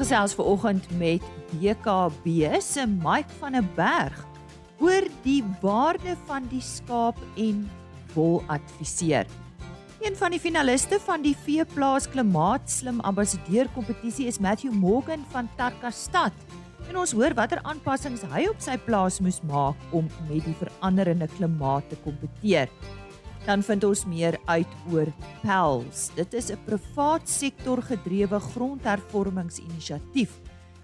gesels ver oggend met BKB se Mike van der Berg oor die waarde van die skaap en wol adviseer. Een van die finaliste van die Veeplaas Klimaatslim Ambassadeur kompetisie is Matthew Morgan van Tarkastad. En ons hoor watter aanpassings hy op sy plaas moes maak om met die veranderende klimaat te kompeteer. Dan vind ons meer uit oor PELS. Dit is 'n privaat sektor gedrewe grondhervormingsinisiatief.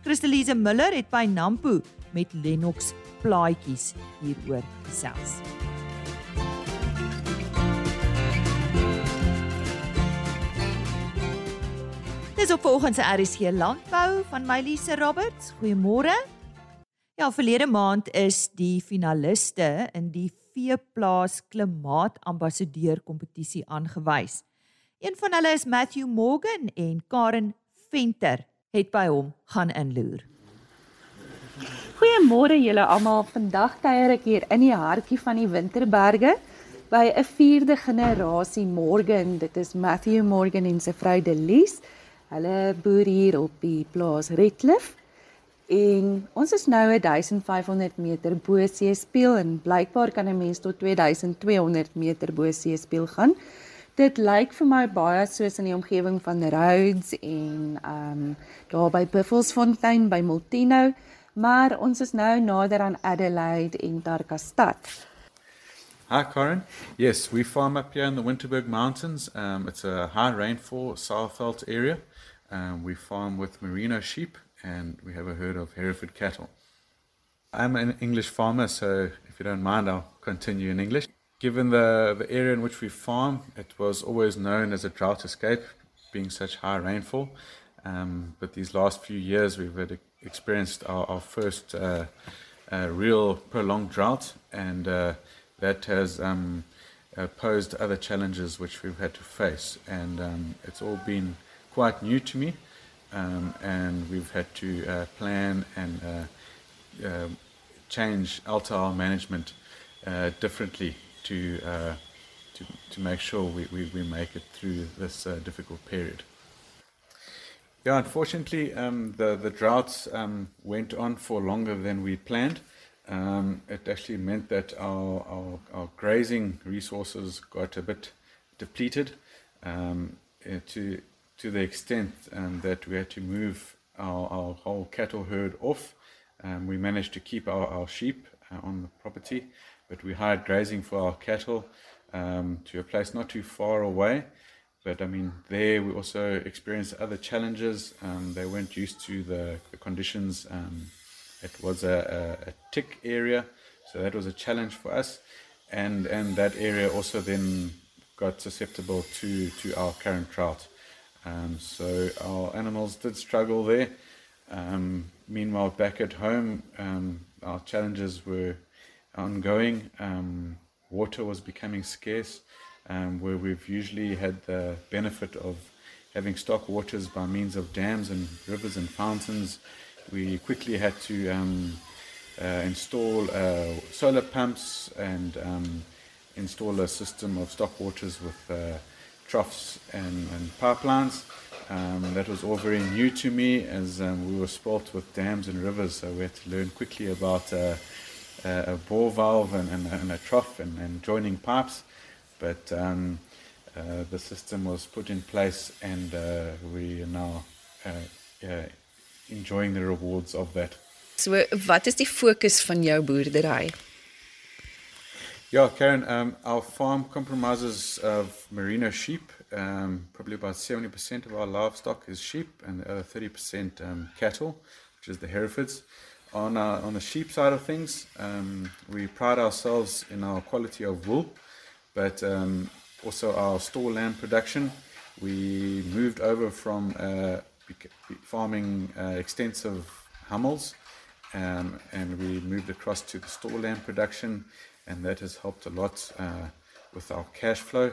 Christelise Miller het by Nampo met Lennox plaatjies hieroor gesels. Dis op vanoggend se RSG Landbou van Mylise Roberts. Goeiemôre. Ja, verlede maand is die finaliste in die Veeplaas Klimaatambassadeur kompetisie aangewys. Een van hulle is Matthew Morgan en Karen Venter het by hom gaan inloer. Goeiemôre julle almal. Vandag kuier ek hier in die hartjie van die Winterberge by 'n vierde generasie Morgan. Dit is Matthew Morgan en sy vrou Delise. Hulle boer hier op die plaas Redcliffe. En ons is nou 1500 meter bo seespieël en blykbaar kan 'n mens tot 2200 meter bo seespieël gaan. Dit lyk vir my baie soos in die omgewing van Rhodes en ehm um, daar by Buffelsfontein by Multino maar ons is nou nader aan Adelaide en Darkastad. Hi, Karen. Yes, we farm up here in the Winterberg Mountains. Um, it's a high rainfall, Southveld area. Um, we farm with merino sheep and we have a herd of Hereford cattle. I'm an English farmer, so if you don't mind, I'll continue in English. Given the, the area in which we farm, it was always known as a drought escape, being such high rainfall. Um, but these last few years, we've had experienced our, our first uh, uh, real prolonged drought, and uh, that has um, uh, posed other challenges which we've had to face. And um, it's all been quite new to me, um, and we've had to uh, plan and uh, change, alter our management differently to, to, to make sure we, we, we make it through this difficult period. Yeah, unfortunately, um, the the droughts um, went on for longer than we planned. Um, it actually meant that our, our, our grazing resources got a bit depleted um, to to the extent um, that we had to move our, our whole cattle herd off. Um, we managed to keep our, our sheep uh, on the property, but we hired grazing for our cattle to a place not too far away. But I mean, there we also experienced other challenges. Um, they weren't used to the, the conditions. Um, it was a, a, a, tick area, so that was a challenge for us. And and that area also then got susceptible to, to our current drought. Um, so our animals did struggle there. Um, meanwhile, back at home, um, our challenges were ongoing. Um, water was becoming scarce um, where we've usually had the benefit of having stock waters by means of dams and rivers and fountains. We quickly had to um, uh, install uh, solar pumps and install a system of stock waters with uh, troughs and, and pipelines. Um, that was all very new to me as um, we were spoilt with dams and rivers, so we had to learn quickly about uh, a bore valve and, and, and a trough and, and joining pipes. but um, uh, the system was put in place and uh, we are now uh, uh, enjoying the rewards of that. So wat is die fokus van jou boerdery? Yeah, Karen, um, our farm compromises of merino sheep. Um, probably about 70% of our livestock is sheep and the other 30% um, cattle, which is the Herefords. On, our, on the sheep side of things, we pride ourselves in our quality of wool but also our store land production. We moved over from uh, farming uh, extensive hummels um, and we moved across to the store land production, and that has helped a lot uh, with our cash flow.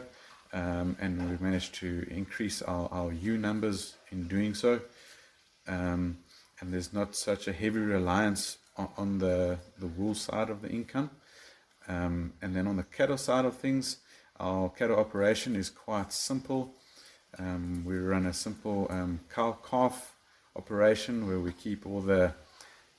Um, and we've managed to increase our, our U numbers in doing so. Um, and there's not such a heavy reliance on, on the, the wool side of the income. Um, and then on the cattle side of things, our cattle operation is quite simple. Um, we run a simple um, cow calf operation where we keep all the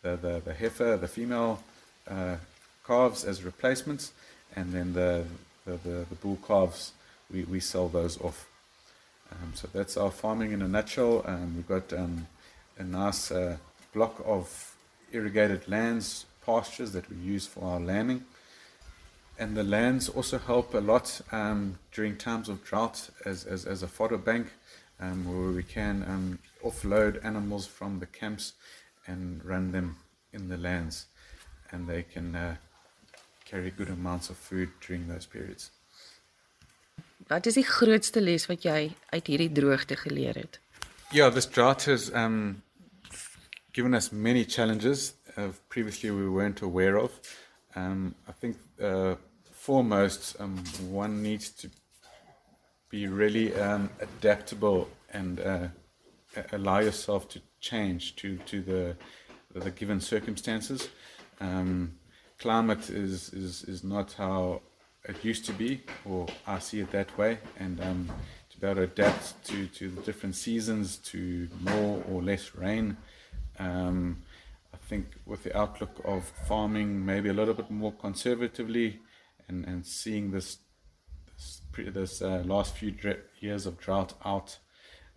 the, the, the heifer, the female uh, calves as replacements, and then the the, the, the bull calves we, we sell those off. Um, so that's our farming in a nutshell. Um, we've got um, a nice uh, block of irrigated lands, pastures that we use for our lambing. And the lands also help a lot um, during times of drought as, as, as a fodder bank um, where we can um, offload animals from the camps and run them in the lands. And they can uh, carry good amounts of food during those periods. Wat is die grootste les wat jy uit hierdie droogte geleer het? Yeah, this drought has um, given us many challenges uh, previously we weren't aware of. Um, I think uh, foremost, um, one needs to be really um, adaptable and uh, allow yourself to change to, to the, the given circumstances. Um, climate is, is, is not how it used to be, or I see it that way, and um, to be able to adapt to, to the different seasons, to more or less rain. Um, I think with the outlook of farming, maybe a little bit more conservatively, and, and seeing this this, this uh, last few years of drought out,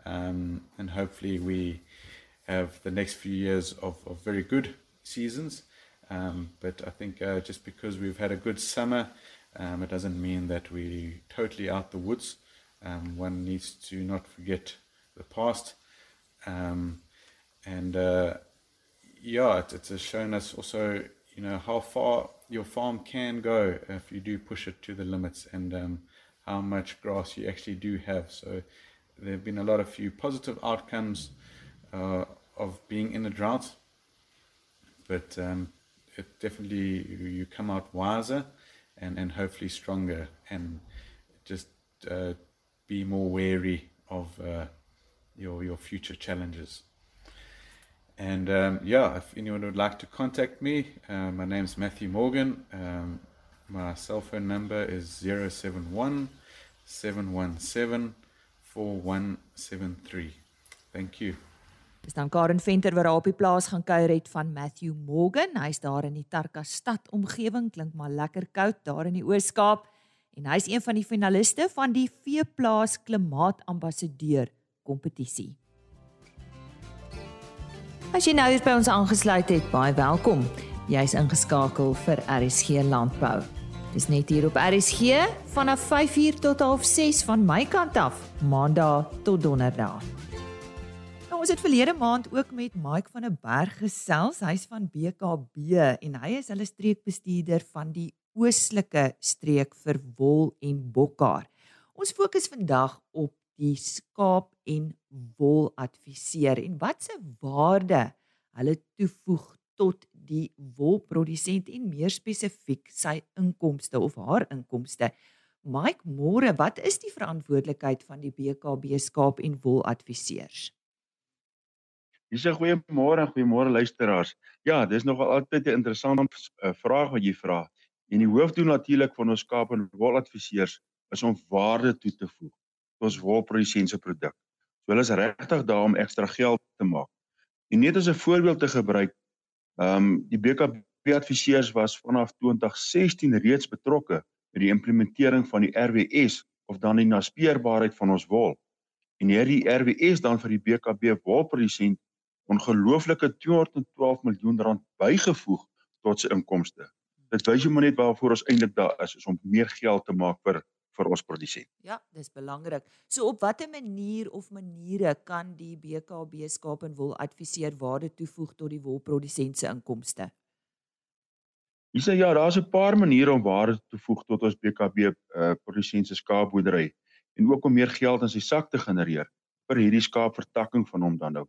um, and hopefully we have the next few years of, of very good seasons. Um, but I think uh, just because we've had a good summer um, it doesn't mean that we're totally out the woods. Um, one needs to not forget the past. Um, and uh, yeah, it, it's shown us also, you know, how far your farm can go if you do push it to the limits and um, how much grass you actually do have. So there have been a lot of few positive outcomes uh, of being in a drought, but um, it definitely you come out wiser and, and hopefully stronger and just uh, be more wary of uh, your, your future challenges. And um, yeah, if anyone would like to contact me, uh, my name is Matthew Morgan. Um, my cell phone number is 071 717 4173. Thank you. Dis dan Karen Venter wat daar op die plaas gaan kuier het van Matthew Morgan. Hy's daar in die Tarka stad omgewing, klink maar lekker koud daar in die Oos-Kaap en hy's een van die finaliste van die Veeplaas Klimaatambassadeur kompetisie. As jy nou hier by ons aangesluit het, baie welkom. Jy's ingeskakel vir RSG Landbou. Dis net hier op RSG vanaf 5:00 tot 6:30 van my kant af, Maandag tot Donderdag. Ons het verlede maand ook met Mike van der Berg gesels. Hy's van BKB en hy is hulle streekbestuurder van die oostelike streek vir wol en bokhaar. Ons fokus vandag op die skaap en wol adviseer en wat se waarde hulle toevoeg tot die wolprodusent en meer spesifiek sy inkomste of haar inkomste. Mike, môre, wat is die verantwoordelikheid van die BKB skaap en wol adviseurs? Dis 'n goeie môre en goeiemôre luisteraars. Ja, dis nogal altyd 'n interessante uh, vraag wat jy vra. En die hoofdoel natuurlik van ons skaap en woladviseurs is om waarde toe te voeg tot ons wolprodusente se produk. So hulle is regtig daar om ekstra geld te maak. En net as 'n voorbeeld te gebruik, ehm um, die BKB adviseurs was vanaf 2016 reeds betrokke met die implementering van die RWS of dan die naspeurbaarheid van ons wol. En hierdie RWS dan vir die BKB wolprodusent ongelooflike 212 miljoen rand bygevoeg tot sy inkomste. Dit wys jou maar net waarvoor ons eintlik daar is, is om meer geld te maak vir vir ons produsent. Ja, dis belangrik. So op watter manier of maniere kan die BKB skaap en wol adviseer waarde toevoeg tot die wolprodusent se inkomste? Hier's ja, daar's 'n paar maniere om waarde toe te voeg tot ons BKB uh, eh, produsent se skaapboerdery en ook om meer geld in sy sak te genereer vir hierdie skaapvertakking van hom dan nou.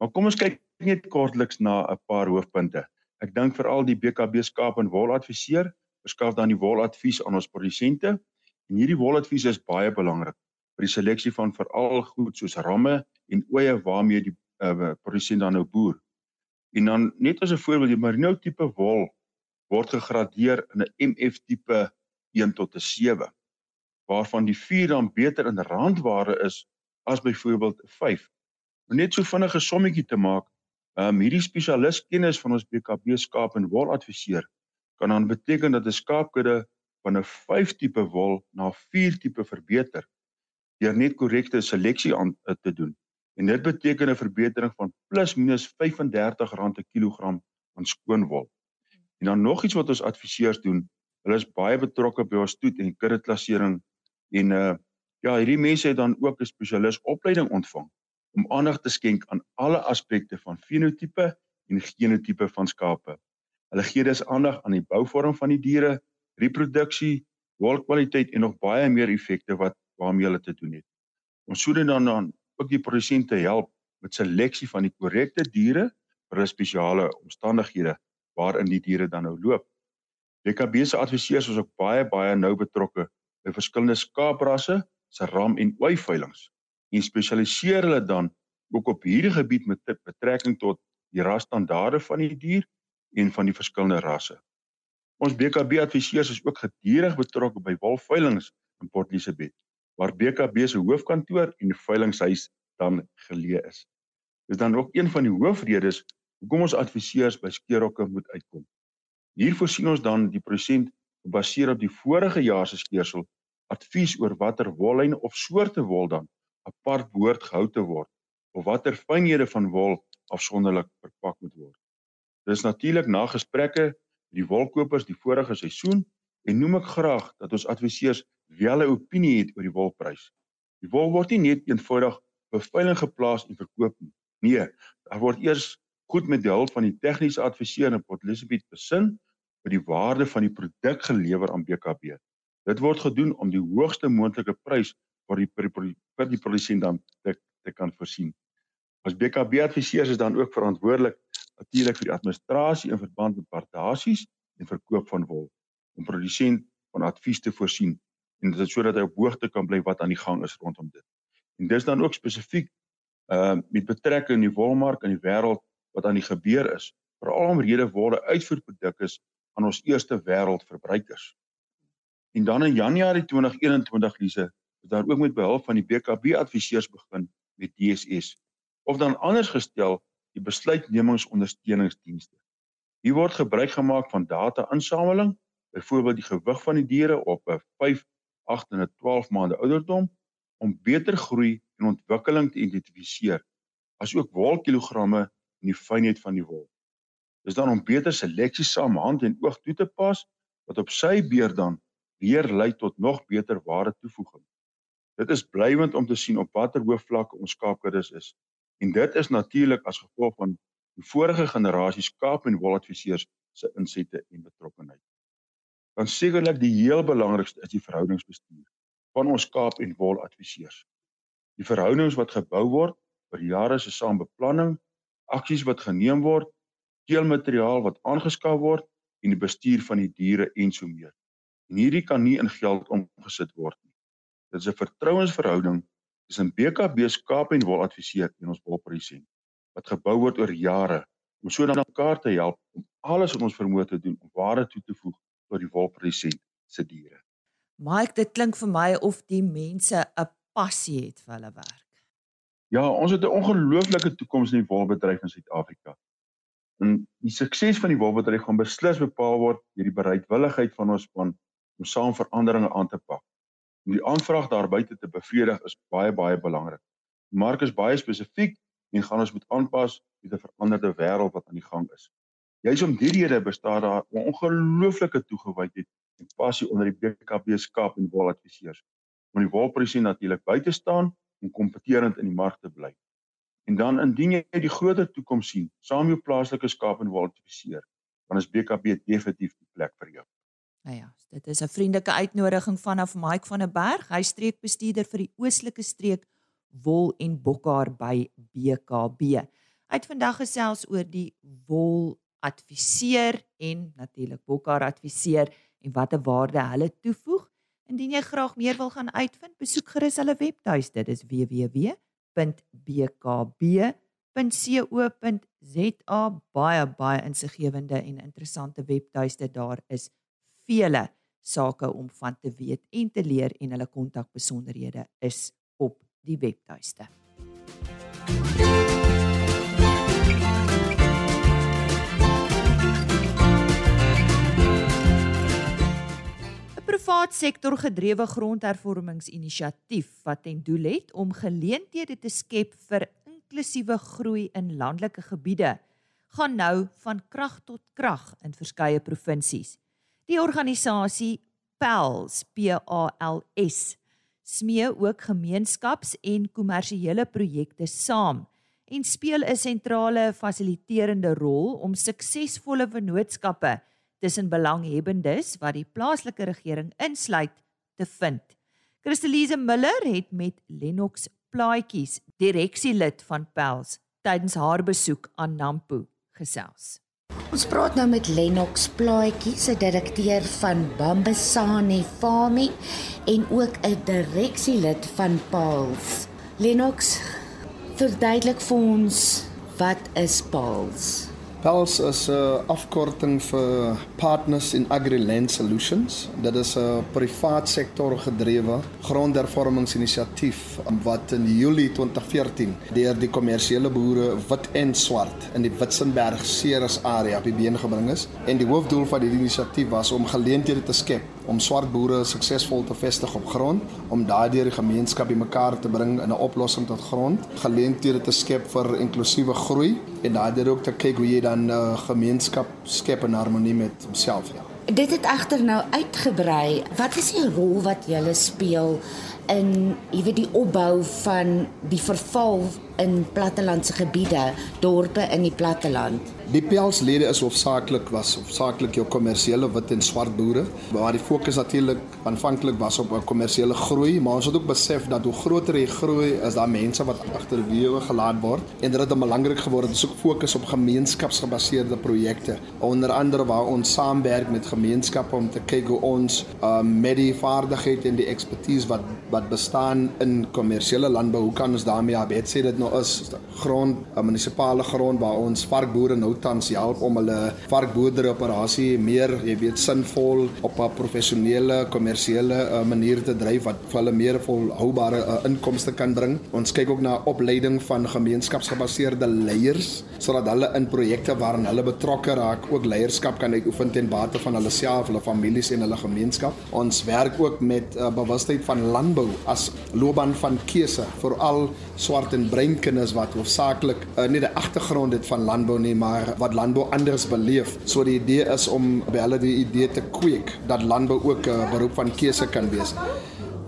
Maar kom ons kyk net kortliks na 'n paar hoofpunte. Ek dink veral die BKB skaap en wol adviseer verskaf dan die woladvies aan ons produsente en hierdie woladvies is baie belangrik vir die seleksie van veral goed soos ramme en oeye waarmee die uh, produsent dan nou boer. En dan net as 'n voorbeeld, die merino tipe wol word gegradeer in 'n MF tipe 1 tot 'n 7 waarvan die 4 dan beter in randwaarde is as byvoorbeeld 5 Om net so vinnige sommetjie te maak, ehm um, hierdie spesialis kennis van ons BKB skaap en wol adviseur kan dan beteken dat 'n skaapkudde van 'n 5 tipe wol na 4 tipe verbeter deur net korrekte seleksie aan eh, te doen. En dit beteken 'n verbetering van plus minus R35 'n kilogram van skoon wol. En dan nog iets wat ons adviseurs doen, hulle is baie betrokke by ons toet en kudde klassering en uh ja, hierdie mense het dan ook 'n spesialis opleiding ontvang om aandag te skenk aan alle aspekte van fenotipe en genotipe van skape. Hulle gee dus aandag aan die bouvorm van die diere, reproduksie, wolkwaliteit en nog baie meer effekte wat waarmee hulle te doen het. Ons sou dan dan ook die produsente help met seleksie van die korrekte diere vir hulle spesiale omstandighede waarin die diere dan nou loop. DKB se adviseurs is ook baie baie nou betrokke by verskillende skaaprasse se ram en ooi veilinge en spesialiseer hulle dan ook op hierdie gebied met betrekking tot die rasstandaarde van die dier en van die verskillende rasse. Ons BKB adviseurs is ook gedurig betrokke by wolveilinge in Port Elizabeth waar BKB se hoofkantoor en veilinghuis dan geleë is. Dit is dan ook een van die hoofredes hoekom ons adviseurs by skeerhokke moet uitkom. Hier voorsien ons dan die prosent gebaseer op die vorige jaar se skeersel advies oor watter wollyn of soorte wol dan apart behoort gehou te word of watter fynhede van wol afsonderlik verpak moet word. Dit is natuurlik na gesprekke met die wolkopers die vorige seisoen en noem ek graag dat ons adviseurs wel 'n opinie het oor die wolprys. Die wol word nie net eenvoudig op veiling geplaas en verkoop nie. Nee, daar word eers goed met die hulp van die tegniese adviseur in Port Elizabeth besin oor die waarde van die produk gelewer aan BKB. Dit word gedoen om die hoogste moontlike prys vir die vir die produsent dan te, te kan voorsien. As BKB adviseurs is dan ook verantwoordelik natuurlik vir die administrasie in verband met partasies en verkoop van wol om produsent van advies te voorsien en dit sodat hy op hoogte kan bly wat aan die gang is rondom dit. En dis dan ook spesifiek uh met betrekking in die wolmark in die wêreld wat aan die gebeur is, veral omrede worde uitvoerproduk is aan ons eerste wêreld verbruikers. En dan in Januarie 2021 Lise, is daar ook met behulp van die BKB adviseurs begin met DSS of dan anders gestel die besluitnemingsondersteuningsdienste. Hier word gebruik gemaak van data-insameling, byvoorbeeld die gewig van die diere op 'n 8 en 'n 12 maande ouderdom om beter groei en ontwikkeling te identifiseer asook wolkilogramme en die fynheid van die wol. Dis dan om beter seleksie saam hand en oog toe te pas wat op sy beurt dan weer lei tot nog beter ware toevoeging. Dit is blywend om te sien op watter hoë vlakke ons skaapkuddes is en dit is natuurlik as gevolg van die vorige generasie skaap en woladviseurs se insette en betrokkenheid dan sekerlik die heel belangrikste is die verhoudingsbestuur van ons Kaap en Wol adviseurs. Die verhoudings wat gebou word oor jare se saambeplanning, aksies wat geneem word, teelmateriaal wat aangeskaf word en die bestuur van die diere en so meer. En hierdie kan nie in geld omgesit word nie. Dit is 'n vertrouensverhouding tussen BKB se Kaap en Wol adviseur en ons wolprodusent wat gebou word oor jare om sodat mekaar te help om alles wat ons vermoë te doen om waarde toe te voeg tot die wolprodusent se diere. Mike, dit klink vir my of die mense 'n passie het vir hulle werk. Ja, ons het 'n ongelooflike toekoms in die wolbedryf in Suid-Afrika. En die sukses van die wolbedryf gaan beslis bepaal word deur die bereidwilligheid van ons span om saam veranderinge aan te pak. Om die aanvraag daar buite te bevredig is baie baie belangrik. Die mark is baie spesifiek en gaan ons moet aanpas met 'n veranderde wêreld wat aan die gang is. Juis om hierdie rede bestaan daar 'n ongelooflike toegewydheid en passie onder die BKB skaap en wol adviseurs. Om die wolpryse natuurlik by te staan en kompeterend in die mark te bly. En dan indien jy die groter toekoms sien, saam jou plaaslike skaap en wol adviseur, dan is BKB definitief die plek vir jou. Nou ja, dit is 'n vriendelike uitnodiging vanaf Mike van der Berg, hy streekbestuurder vir die oostelike streek wol en bokhaar by BKB. Het vandag gesels oor die wol adviseer en natuurlik Bokkar adviseer en watter waarde hulle toevoeg. Indien jy graag meer wil gaan uitvind, besoek gerus hulle webtuis. Dit is www.bkb.co.za. Baie baie insiggewende en interessante webtuiste daar is vele sake om van te weet en te leer en hulle kontakbesonderhede is op die webtuiste. privaat sektor gedrewe grondhervormingsinisiatief wat ten doel het om geleenthede te skep vir inklusiewe groei in landelike gebiede gaan nou van krag tot krag in verskeie provinsies. Die organisasie PALS, P A L S, smee ook gemeenskaps- en kommersiële projekte saam en speel 'n sentrale fasiliterende rol om suksesvolle vennootskappe tussen belanghebbendes wat die plaaslike regering insluit te vind. Christelise Miller het met Lennox Plaatjies, direksielid van Pels, tydens haar besoek aan Nampo gesels. Ons praat nou met Lennox Plaatjies, 'n direkteur van Bambasani Farming en ook 'n direksielid van Pels. Lennox, verduidelik vir ons wat is Pels? PALS is 'n afkorting vir Partners in Agri-Land Solutions. Dit is 'n privaat sektor gedrewe grondhervormingsinisiatief wat in Julie 2014 deur die kommersiële boere wit en swart in die Witzenberg Ceres area op die been gebring is. En die hoofdoel van hierdie inisiatief was om geleenthede te skep om swart boere suksesvol te vestig op grond, om daardeur die gemeenskap bymekaar te bring in 'n oplossing tot grond, geleenthede te skep vir inklusiewe groei en daardeur ook te kyk hoe jy dan 'n uh, gemeenskap skep in harmonie met homself. Ja. Dit het egter nou uitgebrei. Wat is die rol wat julle speel in jy weet die opbou van die verval in plattelandse gebiede, dorpe in die platteland? Die pelslede is hoofsaaklik was hoofsaaklik jou kommersiële wit en swart boere, waar die fokus natuurlik aanvanklik was op 'n kommersiële groei, maar ons het ook besef dat hoe groter die groei is, daar mense wat agterweë gelaat word en dit het belangrik geword om ook fokus op gemeenskapsgebaseerde projekte, onder andere waar ons saamwerk met gemeenskappe om te kyk hoe ons uh, met die vaardigheid en die ekspertise wat wat bestaan in kommersiële landbou, hoe kan ons daarmee abet sê dit nou is grond, 'n munisipale grond waar ons varkboere nou tans help om hulle varkboerdery operasie meer, jy weet, sinvol op 'n professionele, kommersiële uh, manier te dryf wat vir hulle meer volhoubare uh, inkomste kan bring. Ons kyk ook na opleiding van gemeenskapsgebaseerde leiers sodat hulle in projekte waarin hulle betrokke raak ook leierskap kan uitoefen ten bate van hulle self, hulle families en hulle gemeenskap. Ons werk ook met uh, bewustheid van landbou as loopbaan van keuse vir al swart en bruin kinders wat hoofsaaklik uh, nie die agtergrond het van landbou nie, maar wat landbou anders beleef. So die idee is om by hulle die idee te kweek dat landbou ook 'n uh, beroep van keuse kan wees.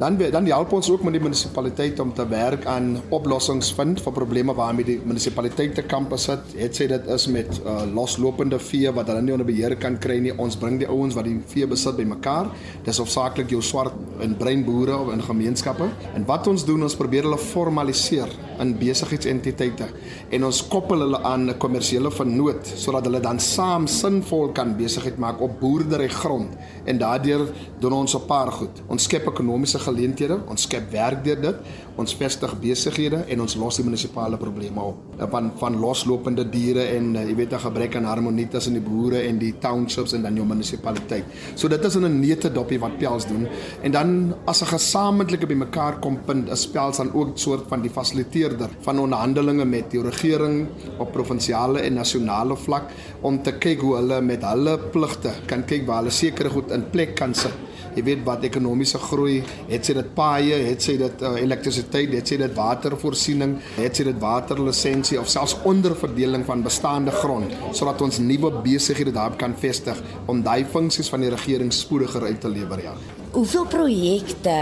Dan dan help ons ook met die munisipaliteit om te werk aan oplossings vind vir probleme waarmee die munisipaliteit te kamp sit. Het sê dit is met uh, loslopende vee wat hulle nie onder beheer kan kry nie. Ons bring die ouens wat die vee besit bymekaar. Dis hoofsaaklik jou swart en bruin boere of in gemeenskappe. En wat ons doen, ons probeer hulle formaliseer in besigheidsentiteite en ons koppel hulle aan 'n kommersiële vennoot sodat hulle dan saam sinvol kan besigheid maak op boerdery grond en daardeur doen ons 'n paar goed. Ons skep ekonomiese geleenthede, ons skep werk deur dit, ons vestig besighede en ons los die munisipale probleme op. Van van loslopende diere en jy weet 'n gebrek aan harmonie tussen die boere en die townships en dan jou munisipaliteit. So dit is in 'n neete dopie wat Pels doen en dan as 'n gesamentlike bymekaar kom punt is Pels dan ook 'n soort van die fasiliteerder van onderhandelinge met die regering op provinsiale en nasionale vlak om te kyk hoe hulle met hulle pligte kan kyk waar hulle sekere goed in plek kan sit jy weet wat ekonomiese groei, het sy dit paaie, het sy dit uh, elektrisiteit, het sy dit watervoorsiening, het sy dit waterlisensie of selfs onderverdeling van bestaande grond sodat ons nuwe besighede daarop kan vestig om daai funksies van die regering spoediger uit te lewer ja. Hoeveel projekte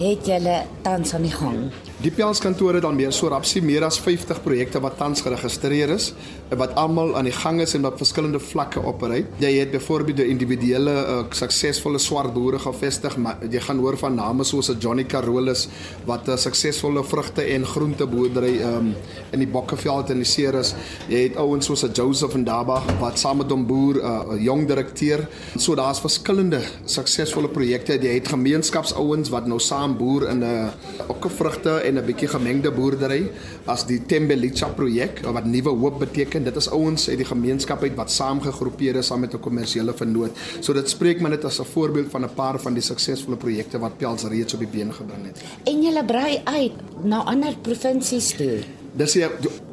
het julle tans aan die gang? Die pelskantore dan meer so rapsie meer as 50 projekte wat tans geregistreer is wat almal aan die gang is en op verskillende vlakke opereer. Jy het byvoorbeeld 'n individuele uh, suksesvolle swart boere gevestig, maar jy gaan hoor van name soos Johnny Carolus wat 'n suksesvolle vrugte en groente boerdery um, in die Bokkeveld in die Ceres. Jy het ouens soos Joseph en Daba wat saam met hom boer, uh, 'n uh, jong direkteur. So daar's verskillende suksesvolle projekte. Jy het gemeenskapsouens wat nou saam boer in 'n uh, ook vrugte en 'n bietjie gemengde boerdery as die Tembelicha projek wat nuwe hoop beteken. Dit is ouens uit die gemeenskap uit wat saamgegroepeer is saam met 'n kommersiële vennoot. So dit spreek maar net as 'n voorbeeld van 'n paar van die suksesvolle projekte wat Pels reeds op die been gebring het. En jy brei uit na ander provinsies toe. Dis die,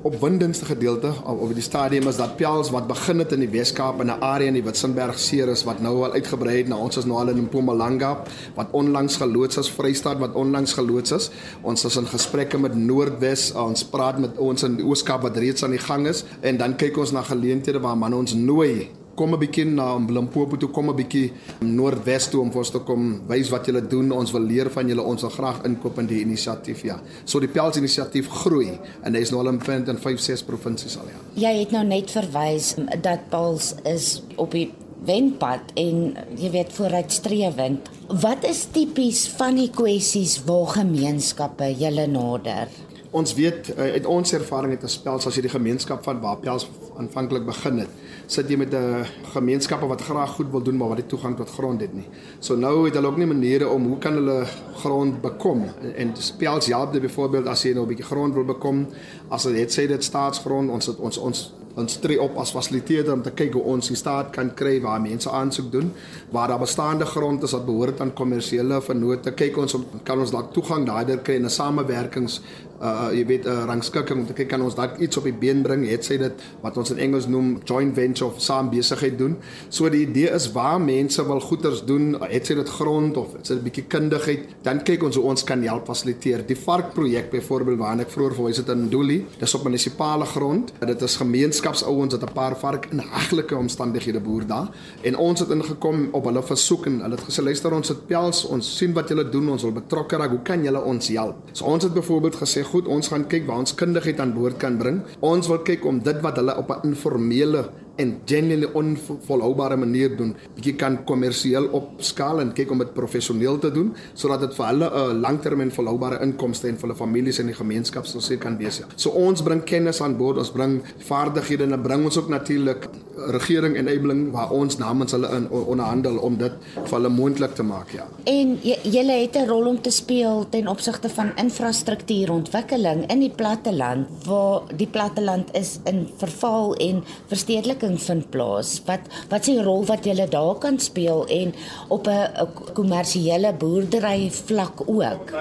opwindendste gedeelte op die stadium is dat Pels wat begin het in die Weskaap in 'n area in die Witzenberg series wat nou al uitgebrei het na ons is nou al in Mpumalanga wat onlangs geloods is Vrystaat wat onlangs geloods is. Ons is in gesprekke met Noordwes, ons praat met ons in die Ooskaap wat reeds aan die gang is en dan kyk ons na geleenthede waar man ons nooi kom 'n bietjie na Limpopo toe, kom 'n bietjie noordwes toe om vir ons te kom wys wat julle doen. Ons wil leer van julle. Ons wil graag inkoop in die inisiatief, ja. So die Pels inisiatief groei en hy is nou al in 5 en 5 6 provinsies al ja. Jy het nou net verwys dat Pels is op die wenpad en jy weet vooruitstrewend. Wat is tipies van die kwessies waar gemeenskappe julle nader? Ons weet eh, uit ons ervaring het 'n spel as jy die gemeenskap van waar Pels aanvanklik begin het sit jy met 'n gemeenskap wat graag goed wil doen maar wat nie toegang tot grond het nie. So nou het hulle ook nie maniere om hoe kan hulle grond bekom en spels help dit byvoorbeeld as jy nou 'n bietjie grond wil bekom as dit het sê dit staatsgrond ons het, ons ons ons tree op as fasiliteerder om te kyk hoe ons die staat kan kry waar mense aansoek doen waar daar bestaande grond is wat behoort aan kommersiële vennote kyk ons om kan ons dalk toegang daardeur kry in 'n samewerkings uh jy weet 'n uh, rangskikking om te kyk kan ons dalk iets op die been bring? Het sê dit wat ons in Engels noem joint venture of saam besigheid doen? So die idee is waar mense wil goeders doen het sê dit grond of is dit 'n bietjie kundigheid dan kyk ons hoe ons kan help fasiliteer. Die vark projek byvoorbeeld waarna ek vroeër verwys het in Doelie dis op munisipale grond. Dit is gemeenskapsouens wat 'n paar vark in haglike omstandighede boer daar. En ons het ingekom op hulle versoek en hulle het gesê luister ons het pels ons sien wat julle doen ons wil betrokke raak. Hoe kan julle ons help? So ons het byvoorbeeld gesê goed, ons gaan kyk waar ons kundigheid aan boord kan bring. Ons wil kyk om dit wat hulle op 'n informele en genuinely onvolhoubare manier doen, bietjie kan kommersieel opskaal en kyk om dit professioneel te doen sodat dit vir hulle 'n langtermyn volhoubare inkomste en vir hulle families en die gemeenskap sou sê kan wees. Ja. So ons bring kennis aan boord, ons bring vaardighede en dan bring ons ook natuurlik regering enabling waar ons namens hulle in onderhandel om dit vir hulle moontlik te maak, ja. En julle het 'n rol om te speel ten opsigte van infrastruktuurontwikkeling in die platteland waar die platteland is in verval en verstedeliking ontwikkeling vind plaas? Wat wat is die rol wat julle daar kan speel en op 'n kommersiële boerdery vlak ook?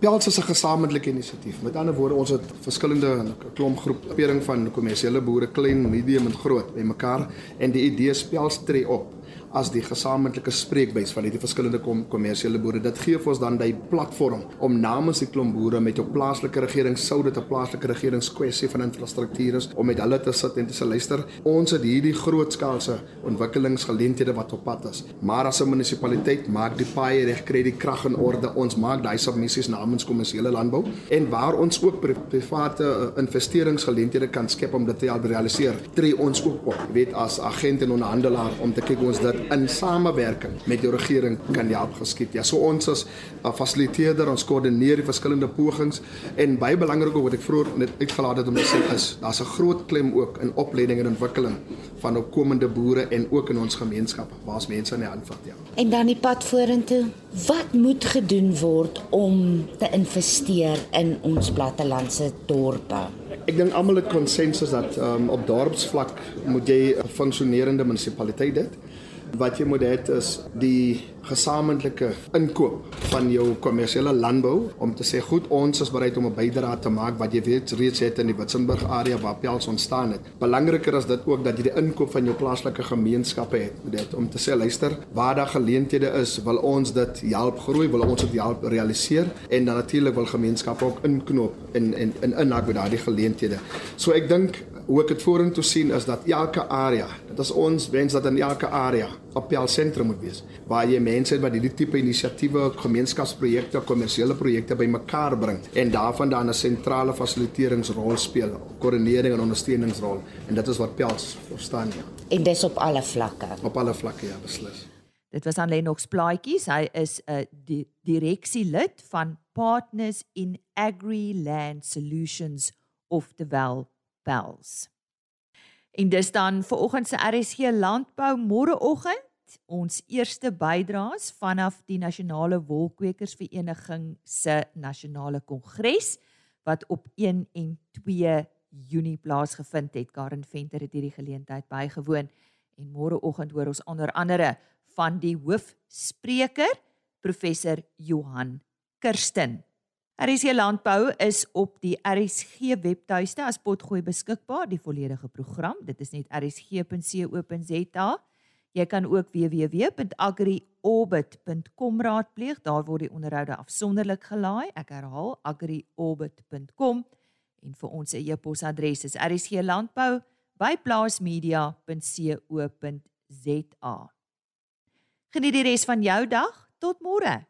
Pels is 'n gesamentlike inisiatief. Met ander woorde, ons het verskillende klomp groepering van kommersiële boere, klein, medium en groot bymekaar en die idee spels tree op as die gesamentlike spreekbuis van hierdie verskillende kommersiële boere. Dit gee vir ons dan die platform om namens die klomp boere met jou plaaslike regering sou dit 'n plaaslike regeringskwessie van infrastruktuur is om met hulle te sit en te sê luister, ons het hierdie grootskaalse ontwikkelingsgeleenthede wat op pad is. Maar as 'n munisipaliteit maak die paaie reg, kry die krag in orde. Ons maak daai submissies namens kommersiële landbou en waar ons ook private uh, investeringsgeleenthede kan skep om dit te realiseer. Tree ons ook op, weet as agent en onderhandelaar om te kyk ons dit in samewerking met die regering kan help geskied. Ja, so ons as 'n fasiliteerder, ons koördineer die verskillende pogings en baie belangrik ook wat ek vroeër net uitgelaat het om te sê is, daar's 'n groot klem ook in opleiding en ontwikkeling van opkomende boere en ook in ons gemeenskap waar's mense aan die hand vat, ja. En dan die pad vorentoe. Wat moet gedoen word om te investeer in ons plattelandse dorpe? Ek dink almal het konsensus dat um, op dorpsvlak moet jy 'n funksionerende munisipaliteit hê wat jy moet hê is die gesamentlike inkoop van jou kommersiële landbou om te sê goed ons is bereid om 'n bydrae te maak wat jy weet reeds het in die Witzenburg area waar Pels ontstaan het. Belangriker is dit ook dat jy die inkoop van jou plaaslike gemeenskappe het. Dit om te sê luister, waar daar geleenthede is, wil ons dit help groei, wil ons dit help realiseer en dan natuurlik wil gemeenskappe ook inknoop in in in inhak by daardie geleenthede. So ek dink hoe ek dit vorentoe sien is dat elke area, dit is ons wens dat in elke area 'n Pel sentrum moet wees waar jy mense wat hierdie tipe inisiatiewe, gemeenskapsprojekte, kommersiële projekte bymekaar bring en daarvan dan 'n sentrale fasiliteeringsrol speel, koördinering en ondersteuningsrol en dit is wat Pels verstaan ja. En dis op alle vlakke. Op alle vlakke ja, beslis. Dit was aan Lennox Plaatjies. Hy is 'n di direksielid van Partners in Agri Land Solutions of Pels. En dis dan vir oggend se RSG landbou môreoggend ons eerste bydraes vanaf die Nasionale Wolkwekersvereniging se nasionale kongres wat op 1 en 2 Junie plaasgevind het. Karen Venter het hierdie geleentheid bygewoon en môreoggend hoor ons onder andere van die hoofspreker professor Johan Kirsten. RSG Landbou is op die RSG webtuiste as potgooi beskikbaar, die volledige program. Dit is net rsg.co.za. Jy kan ook www.agriorbit.com raadpleeg. Daar word die onderhoude afsonderlik gelaai. Ek herhaal agriorbit.com en vir ons e-posadres is rsglandbou@plaasmedia.co.za. Geniet die res van jou dag. Tot môre.